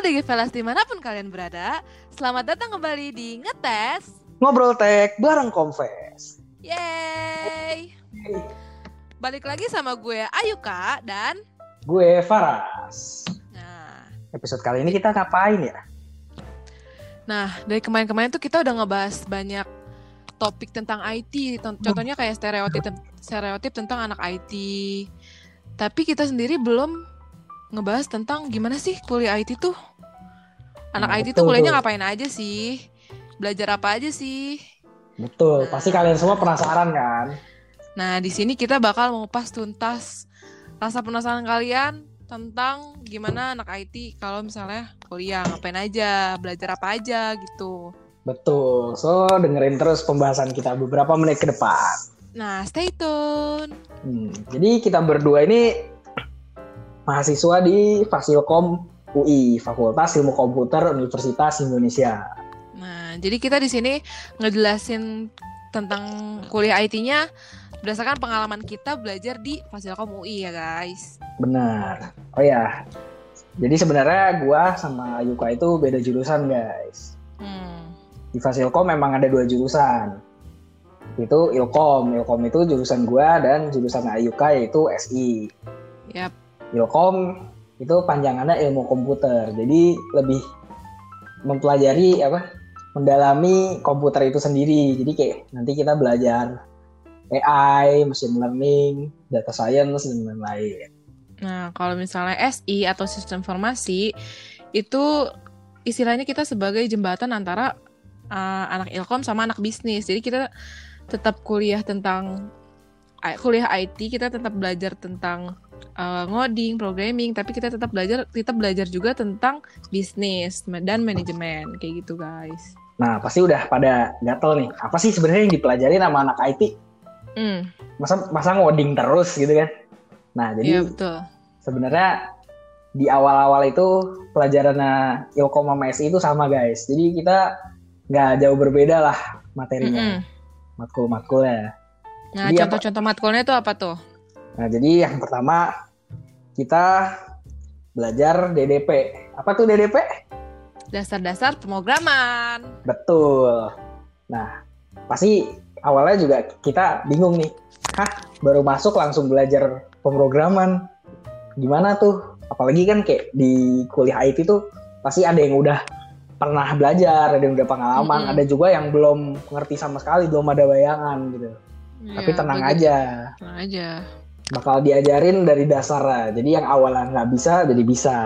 DG Velas di mana pun kalian berada, selamat datang kembali di Ngetes. Ngobrol tech bareng Confess. Yeay! Balik lagi sama gue Ayuka dan Gue Faras. nah, Episode kali ini kita ngapain ya? nah dari kemarin-kemarin tuh kita udah ngebahas banyak topik tentang IT. Contohnya kayak stereotip stereotip tentang anak IT. Tapi kita sendiri belum ngebahas tentang gimana sih kuliah IT tuh. Anak Nah, IT tuh kuliahnya ngapain aja sih? Belajar apa aja sih? Betul, Nah. pasti kalian semua penasaran kan? Nah, di sini kita bakal mengupas tuntas rasa penasaran kalian tentang gimana anak IT kalau misalnya kuliah ngapain aja, belajar apa aja gitu. Betul, so dengerin terus pembahasan kita beberapa menit ke depan. Nah, stay tune. Hmm, jadi kita berdua ini mahasiswa di Fasilkom UI, Fakultas Ilmu Komputer Universitas Indonesia. Nah, jadi kita di sini ngejelasin tentang kuliah IT-nya berdasarkan pengalaman kita belajar di Fasilkom UI ya, guys. Benar. Oh ya, jadi sebenarnya gua sama Yuka itu beda jurusan guys. Hmm. di Fasilkom memang ada dua jurusan. Itu Ilkom, Ilkom itu jurusan gua dan jurusan Ayuka yaitu SI. Yap. Ilkom itu panjangannya ilmu komputer. Jadi lebih mempelajari apa? mendalami komputer itu sendiri. Jadi kayak nanti kita belajar AI, machine learning, data science dan lain-lain. Nah, kalau misalnya SI atau sistem informasi itu istilahnya kita sebagai jembatan antara uh, anak ilkom sama anak bisnis. Jadi kita tetap kuliah tentang I- kuliah IT, kita tetap belajar tentang uh, ngoding, programming, tapi kita tetap belajar kita belajar juga tentang bisnis dan manajemen kayak gitu, guys. Nah, pasti udah pada gatel nih. Apa sih sebenarnya yang dipelajari sama anak IT? Hmm, Masa masa ngoding terus gitu kan? Nah, jadi iya betul. sebenarnya di awal-awal itu pelajarannya Ilkom sama SI itu sama guys. Jadi kita nggak jauh berbeda lah materinya, Mm-mm. matkul-matkulnya. Nah, contoh-contoh matkulnya itu apa tuh? Nah jadi yang pertama kita belajar DDP. Apa tuh DDP? Dasar-dasar pemrograman. Betul. Nah pasti awalnya juga kita bingung nih. Hah baru masuk langsung belajar pemrograman. Gimana tuh? Apalagi kan kayak di kuliah IT tuh pasti ada yang udah pernah belajar, ada yang udah pengalaman, Mm-mm. ada juga yang belum ngerti sama sekali, belum ada bayangan gitu. Tapi Iya, tenang begitu. aja, Tenang aja. Bakal diajarin dari dasar. Jadi yang awalnya nggak bisa, jadi bisa.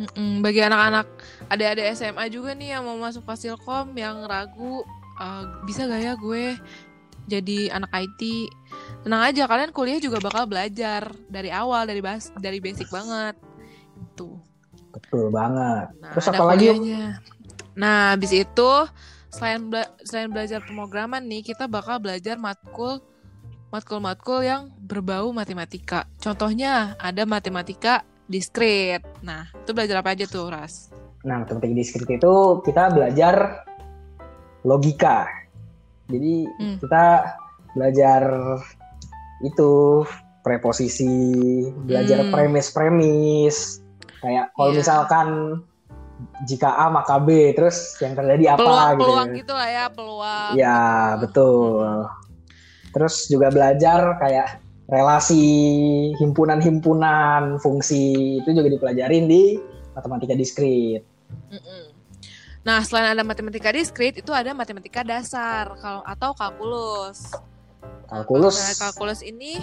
Mm-mm, bagi anak-anak adik-adik SMA juga nih yang mau masuk Fasilkom yang ragu "Ah, bisa gak ya gue jadi anak IT tenang aja kalian kuliah juga bakal belajar dari awal dari bas dari basic banget tuh Betul banget. nah Terus apa lagi, nah habis itu selain bela- selain belajar pemrograman nih kita bakal belajar matkul matkul-matkul yang berbau matematika contohnya ada matematika diskrit nah itu belajar apa aja tuh Ras Nah, matematika diskrit itu kita belajar logika. Jadi Hmm. kita belajar itu preposisi, belajar Hmm. premis-premis. Kayak kalau Iya. misalkan jika A maka B, terus yang terjadi apa peluang gitu. peluang gitu lah ya peluang Ya, betul. Terus juga belajar kayak relasi himpunan-himpunan, fungsi itu juga dipelajarin di matematika diskrit. Mm-mm. nah selain ada matematika diskrit itu ada matematika dasar kalau atau kalkulus kalau Kalkulus kalkulus ini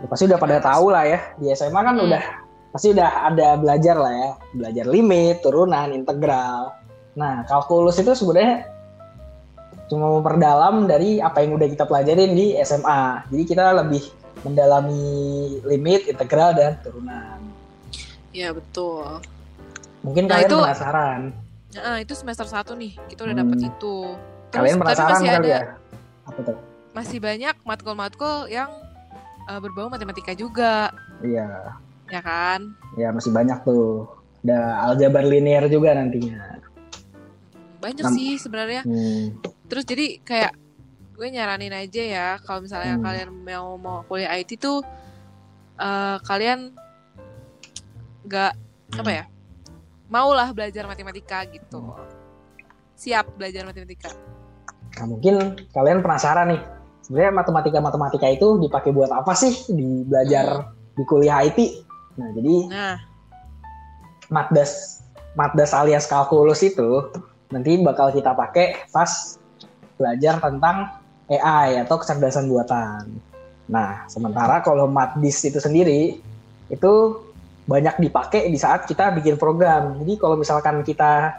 ya pasti udah pada tahu lah ya. Di SMA kan Hmm. udah pasti udah ada belajar lah ya, belajar limit, turunan, integral. Nah, kalkulus itu sebenarnya cuma memperdalam dari apa yang udah kita pelajarin di SMA. Jadi kita lebih mendalami limit, integral dan turunan. ya betul Mungkin Nah, kalian itu- penasaran. nah itu semester 1 nih kita udah Hmm. dapet itu Terus, Kalian penasaran masih ada ya? Apa tuh? masih banyak matkul-matkul yang uh, berbau matematika juga Iya, ya kan ya masih banyak tuh. Ada aljabar linear juga nantinya. banyak Nam- sih sebenarnya Hmm. Terus jadi kayak gue nyaranin aja ya kalau misalnya Hmm. kalian mau mau kuliah IT tuh eh, kalian nggak apa ya maulah belajar matematika gitu. Siap belajar matematika. Nah, mungkin kalian penasaran nih, sebenarnya matematika-matematika itu dipakai buat apa sih di belajar di kuliah IT? Nah, jadi Nah, matdas matdas alias kalkulus itu nanti bakal kita pakai pas belajar tentang AI atau kecerdasan buatan. Nah, sementara kalau matdis itu sendiri itu banyak dipakai di saat kita bikin program. Jadi kalau misalkan kita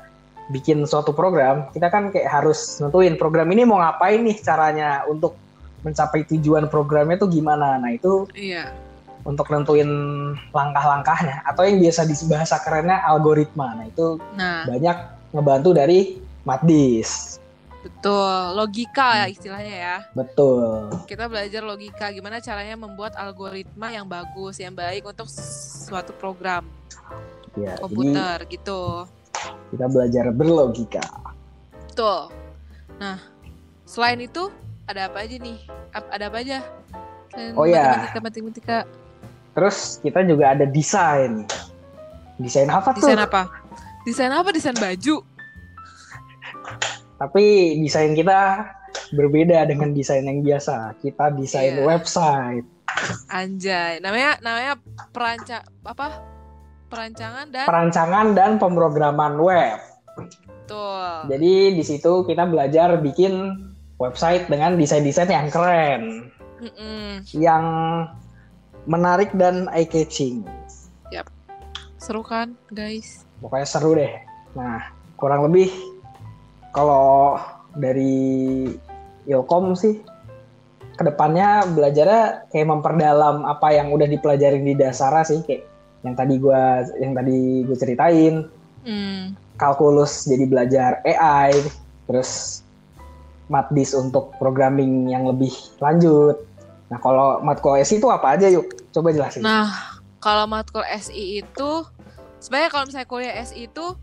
bikin suatu program, kita kan kayak harus nentuin program ini mau ngapain nih caranya untuk mencapai tujuan programnya tuh gimana. Nah, itu iya. untuk nentuin langkah-langkahnya atau yang biasa di bahasa kerennya algoritma. Nah, itu Nah, banyak ngebantu dari matdis. Betul. Logika ya istilahnya ya. Betul. Kita belajar logika gimana caranya membuat algoritma yang bagus, yang baik untuk suatu program Ya, komputer gitu. kita belajar berlogika. Betul. Nah, selain itu ada apa aja nih? Ada apa aja? Selain Oh ya. matematika, matematika. Terus kita juga ada desain. Desain apa tuh? Desain apa? Desain apa? Desain baju. Tapi desain kita berbeda dengan desain yang biasa. Kita desain Iya. website. Anjay. Namanya namanya peranca apa? Perancangan dan perancangan dan pemrograman web. betul. Jadi di situ kita belajar bikin website dengan desain-desain yang keren, Mm-mm. yang menarik dan eye catching. Seru kan, guys? Pokoknya seru deh. Nah, kurang lebih kalau dari Ilkom sih ke depannya belajarnya kayak memperdalam apa yang udah dipelajarin di dasar sih kayak yang tadi gua yang tadi gue ceritain Hmm. kalkulus jadi belajar AI, terus matdis untuk programming yang lebih lanjut. Nah, kalau matkul SI itu apa aja yuk? Coba jelasin. Nah, kalau matkul SI itu sebenarnya kalau misalnya kuliah SI itu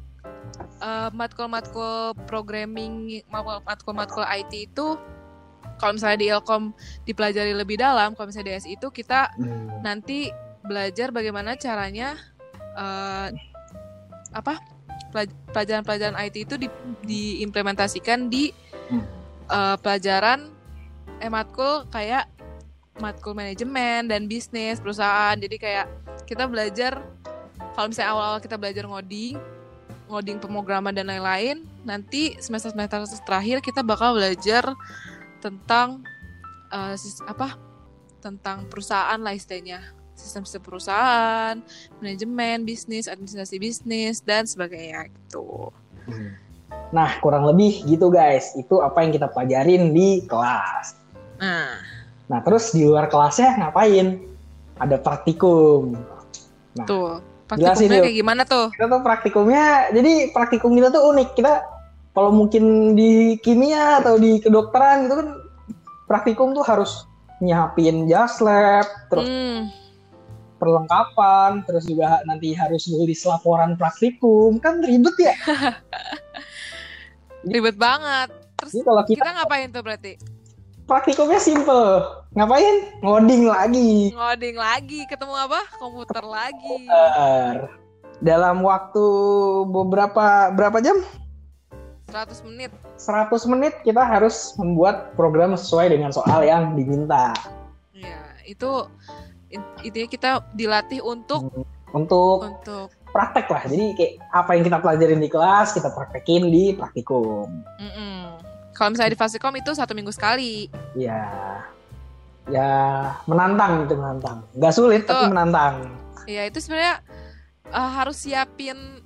eh, matkul-matkul programming, matkul- matkul-matkul IT itu kalau misalnya di Ilkom dipelajari lebih dalam, kalau misalnya di SI itu kita Hmm, nanti belajar bagaimana caranya eh, apa pelaj- pelajaran-pelajaran IT itu di- diimplementasikan di Hmm. eh, pelajaran eh matkul kayak matkul manajemen dan bisnis perusahaan jadi kayak kita belajar kalau misalnya awal-awal kita belajar ngoding ngoding pemrograman dan lain-lain nanti semester semester terakhir kita bakal belajar tentang sis- apa tentang perusahaan lah istilahnya sistem-sistem perusahaan manajemen bisnis administrasi bisnis dan sebagainya gitu hmm. Nah, kurang lebih gitu guys. Itu apa yang kita pelajarin di kelas. nah Nah, terus di luar kelasnya ngapain? Ada praktikum. tuh Jelasin, praktikumnya kayak gimana tuh? Kita tuh praktikumnya, jadi praktikum kita tuh unik. Kita kalau mungkin di kimia atau di kedokteran gitu kan praktikum tuh harus nyiapin jas lab, terus Hmm, perlengkapan, terus juga nanti harus nulis laporan praktikum, kan ribet ya. ribet banget. Terus Jadi kalau kita kita ngapain tuh berarti praktikumnya simple, ngapain? Ngoding lagi. ngoding lagi ketemu apa komputer lagi Bener. Dalam waktu beberapa berapa jam? 100 menit 100 menit kita harus membuat program sesuai dengan soal yang diminta. ya itu in- intinya kita dilatih untuk Untuk untuk praktek lah. Jadi kayak apa yang kita pelajarin di kelas kita praktekin di praktikum. mm-mm. Kalau misalnya di Fasikom itu satu minggu sekali Ya, ya menantang itu menantang. Gak sulit Itu- tapi menantang. ya itu sebenarnya eh, harus siapin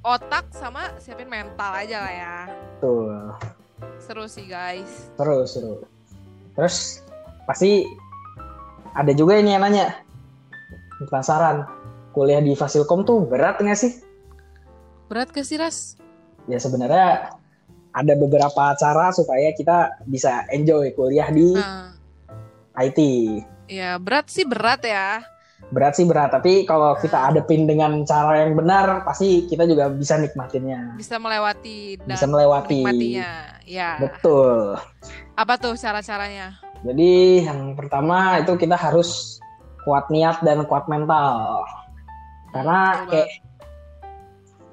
otak sama siapin mental aja lah ya Tuh, seru sih guys terus seru. Terus pasti ada juga ini yang nanya. Penasaran, kuliah di Fasilkom tuh berat nggak sih? berat gak sih Ras? Ya sebenarnya ada beberapa cara supaya kita bisa enjoy kuliah di Nah, IT. ya berat sih berat ya Berat sih berat, tapi kalau kita adepin dengan cara yang benar, pasti kita juga bisa nikmatinnya. bisa melewati dan Bisa melewati. ya Betul. apa tuh cara-caranya Jadi yang pertama itu kita harus kuat niat dan kuat mental. Karena Betul kayak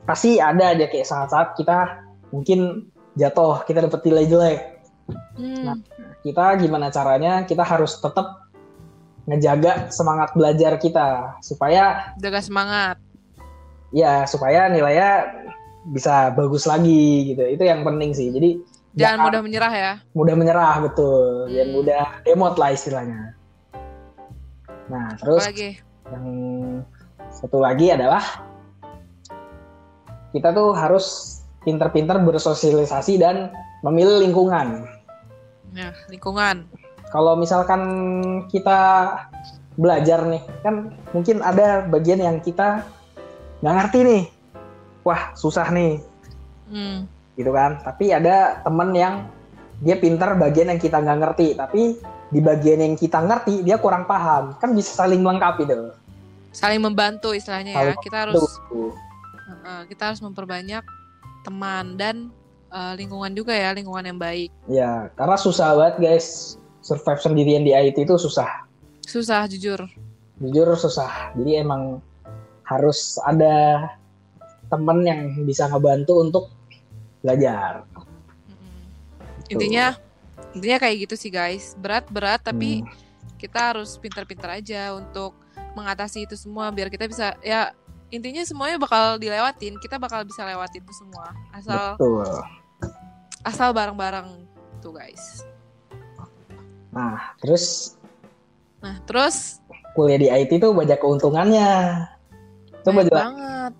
pasti ada aja kayak saat-saat kita mungkin jatuh, kita dapet nilai jelek. Hmm. Nah. Kita gimana caranya? Kita harus tetap ngejaga semangat belajar kita supaya Jaga semangat. ya supaya nilainya bisa bagus lagi gitu. Itu yang penting sih. Jadi Jangan mudah menyerah ya. mudah menyerah betul, jangan Hmm. mudah demot lah istilahnya. Nah, terus Apalagi? yang satu lagi adalah kita tuh harus pintar-pintar bersosialisasi dan memilih lingkungan. Ya, lingkungan. Kalau misalkan kita belajar nih, kan mungkin ada bagian yang kita nggak ngerti nih. Wah, susah nih, Hmm. gitu kan. Tapi ada temen yang dia pintar bagian yang kita nggak ngerti, tapi di bagian yang kita ngerti dia kurang paham. Kan bisa saling melengkapi tuh. Saling membantu istilahnya ya. Saling Kita harus uh, kita harus memperbanyak teman dan uh, lingkungan juga ya, lingkungan yang baik. Ya, karena susah banget guys. Survive sendirian di IT itu susah. Susah jujur. Jujur susah. Jadi emang harus ada temen yang bisa ngebantu untuk belajar. Mm-mm. Intinya intinya kayak gitu sih guys. Berat-berat tapi Hmm, kita harus pintar-pintar aja untuk mengatasi itu semua biar kita bisa ya intinya semuanya bakal dilewatin. Kita bakal bisa lewatin itu semua. Asal betul. asal bareng-bareng tuh guys. Nah, terus Nah, terus kuliah di IT itu banyak keuntungannya. Coba jelas. banget.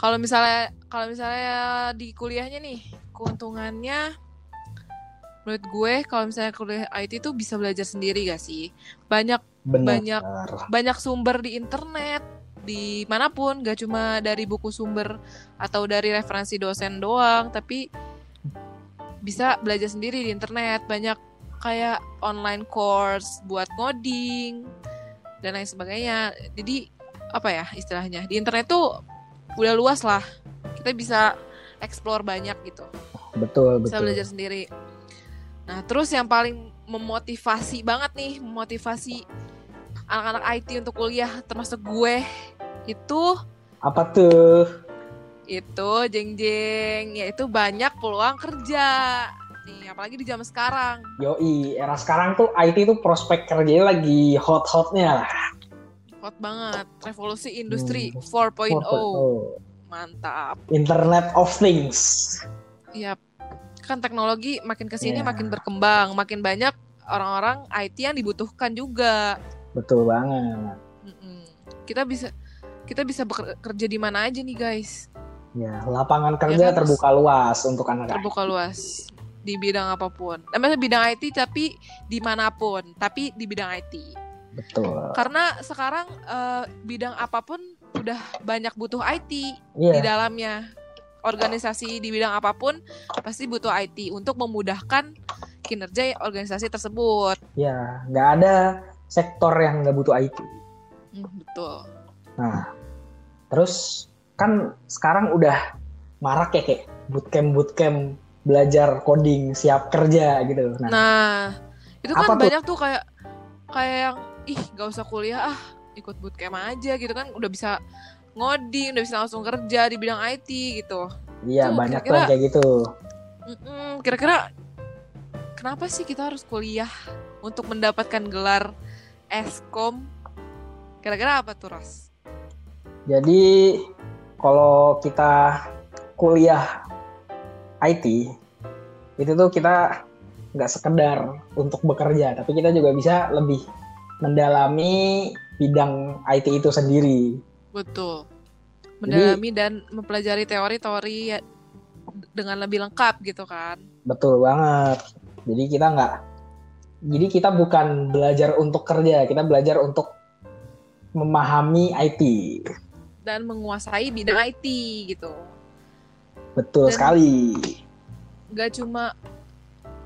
Kalau misalnya kalau misalnya di kuliahnya nih, keuntungannya menurut gue kalau misalnya kuliah IT itu bisa belajar sendiri gak sih? Banyak Benar. banyak. banyak sumber di internet di mana pun gak cuma dari buku sumber atau dari referensi dosen doang tapi bisa belajar sendiri di internet. Banyak kayak online course buat ngoding dan lain sebagainya. Jadi apa ya istilahnya? Di internet tuh udah luas lah. Kita bisa explore banyak gitu. Betul, bisa betul. belajar sendiri. Nah, terus yang paling memotivasi banget nih, memotivasi anak-anak IT untuk kuliah termasuk gue itu Apa tuh? itu jeng jeng yaitu banyak peluang kerja nih apalagi di zaman sekarang Yoi, era sekarang tuh IT tuh prospek kerjanya lagi hot-hotnya lah. hot banget revolusi industri Hmm. 4.0 4.0. mantap Internet of Things. ya kan teknologi makin ke sini Iya. makin berkembang makin banyak orang-orang IT yang dibutuhkan juga Betul banget. Kita bisa kita bisa bekerja di mana aja nih guys. Ya, lapangan kerja kan, Mas? terbuka luas untuk anak Terbuka luas di bidang apa pun. Eh, maksudnya bidang IT tapi di mana pun, tapi di bidang IT. Betul. Karena sekarang eh, bidang apa pun udah banyak butuh IT di Iya, dalamnya. Organisasi di bidang apa pun pasti butuh IT untuk memudahkan kinerja organisasi tersebut. ya, nggak ada sektor yang nggak butuh IT. Hmm, betul. Nah, terus kan sekarang udah marak ya kayak bootcamp bootcamp belajar coding siap kerja gitu. Nah, Nah, itu kan Apa tuh? banyak tuh kayak kayak yang ih gak usah kuliah ah ikut bootcamp aja gitu kan udah bisa ngoding udah bisa langsung kerja di bidang IT gitu. iya tuh banyak tuh kira-kira- yang kayak gitu. Kira-kira kenapa sih kita harus kuliah untuk mendapatkan gelar Eskom? Kira-kira apa tuh Ras? Jadi kalau kita kuliah IT itu tuh kita nggak sekedar untuk bekerja, tapi kita juga bisa lebih mendalami bidang IT itu sendiri. Betul. Mendalami dan mempelajari teori-teori dengan lebih lengkap gitu kan. Betul banget. Jadi kita nggak, jadi kita bukan belajar untuk kerja, kita belajar untuk memahami IT. Dan menguasai bidang IT gitu. Betul Dan- sekali. gak cuma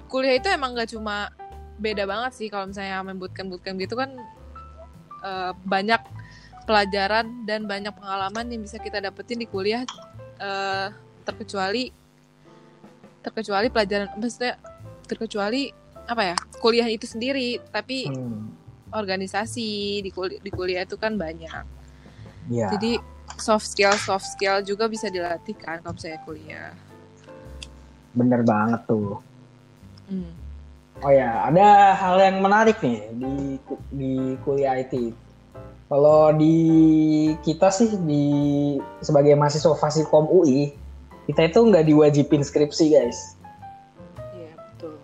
kuliah itu emang gak cuma beda banget sih kalau misalnya main bootcamp bootcamp gitu kan eh, banyak pelajaran dan banyak pengalaman yang bisa kita dapetin di kuliah eh, terkecuali terkecuali pelajaran maksudnya terkecuali apa ya kuliah itu sendiri tapi Hmm, organisasi di kuliah di kuliah itu kan banyak ya. jadi soft skill soft skill juga bisa dilatih kan kalau misalnya kuliah. Bener banget tuh. Hmm. Oh ya, ada hal yang menarik nih di di kuliah IT. Kalau di kita sih di sebagai mahasiswa Fasikom UI, kita itu nggak diwajibin skripsi guys. Iya betul.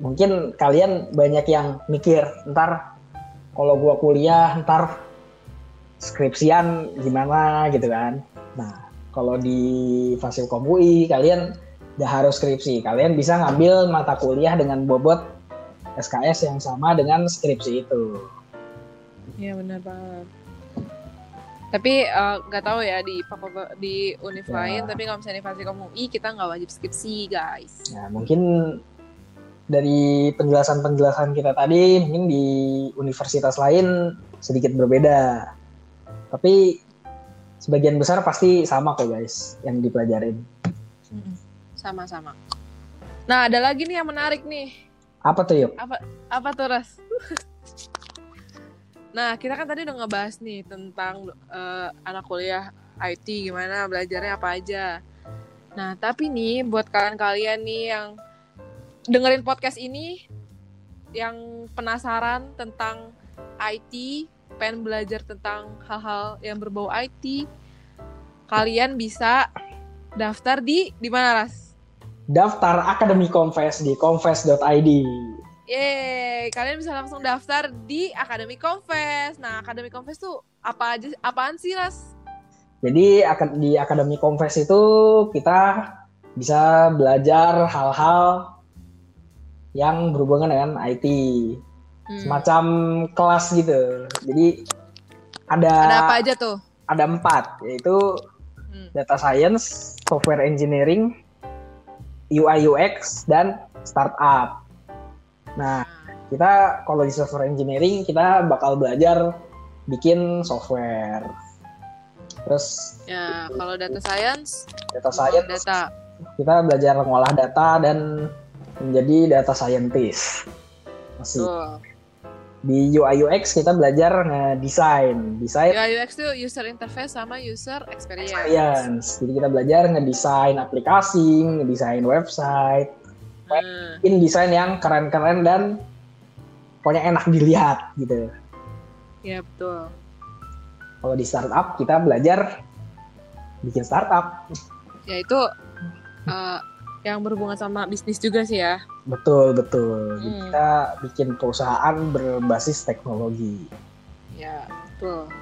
Mungkin kalian banyak yang mikir, ntar kalau gua kuliah, ntar skripsian gimana gitu kan. Nah, kalau di Fasilkom UI kalian nggak harus skripsi. Kalian bisa ngambil mata kuliah dengan bobot SKS yang sama dengan skripsi itu. Iya benar banget. Tapi eh, nggak tahu ya di di univ Ya. lain. Tapi kalau misalnya di Fasilkom UI kita nggak wajib skripsi guys. Nah, mungkin dari penjelasan-penjelasan kita tadi, mungkin di universitas lain sedikit berbeda. Tapi sebagian besar pasti sama kok guys yang dipelajarin. Sama-sama. Nah ada lagi nih yang menarik nih. Apa tuh yuk? Apa apa tuh Ras? nah kita kan tadi udah ngebahas nih tentang eh, anak kuliah IT gimana belajarnya apa aja. Nah tapi nih buat kalian-kalian nih yang dengerin podcast ini yang penasaran tentang IT, pengen belajar tentang hal-hal yang berbau IT, kalian bisa daftar di di mana Ras? Daftar Akademi Confess di confess.id. Yeay, kalian bisa langsung daftar di Akademi Confess. Nah, Akademi Confess tuh apa aja apaan sih, Ras? Jadi di Akademi Confess itu kita bisa belajar hal-hal yang berhubungan dengan IT. Hmm. Semacam kelas gitu. Jadi ada Ada apa aja tuh? ada empat yaitu Hmm. data science, software engineering, UI UX dan startup. Nah, kita kalau di software engineering kita bakal belajar bikin software. Terus Ya, kalau data science, data science data. kita belajar ngolah data dan menjadi data scientist. Masih Tuh. Di UI UX kita belajar ngedesain, desain UI UX tuh user interface sama user experience. experience. Jadi kita belajar ngedesain aplikasi, ngedesain website, Hmm. bikin desain yang keren-keren dan pokoknya enak dilihat gitu. Ya, betul. Kalau di startup kita belajar bikin startup. Ya itu eh, yang berhubungan sama bisnis juga sih ya. Betul, betul. Hmm. Kita bikin perusahaan berbasis teknologi. Ya, betul.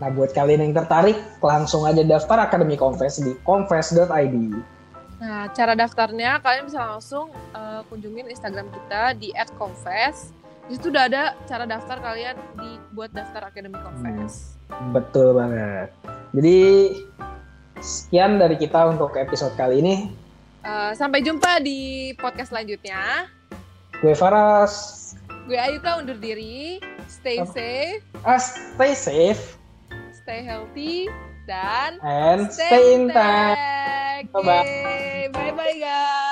Nah, buat kalian yang tertarik, langsung aja daftar Akademi Confess di confess.id. Nah, cara daftarnya kalian bisa langsung eh, kunjungin Instagram kita di @confess. Di situ udah ada cara daftar kalian di buat daftar Akademi Confess. Betul banget. Jadi, sekian dari kita untuk episode kali ini. Eh, sampai jumpa di podcast selanjutnya. Gue Faras. Gue Ayuka undur diri. Stay safe, Ah, stay safe stay healthy, dan and stay in touch. touch. Bye-bye. Yeay.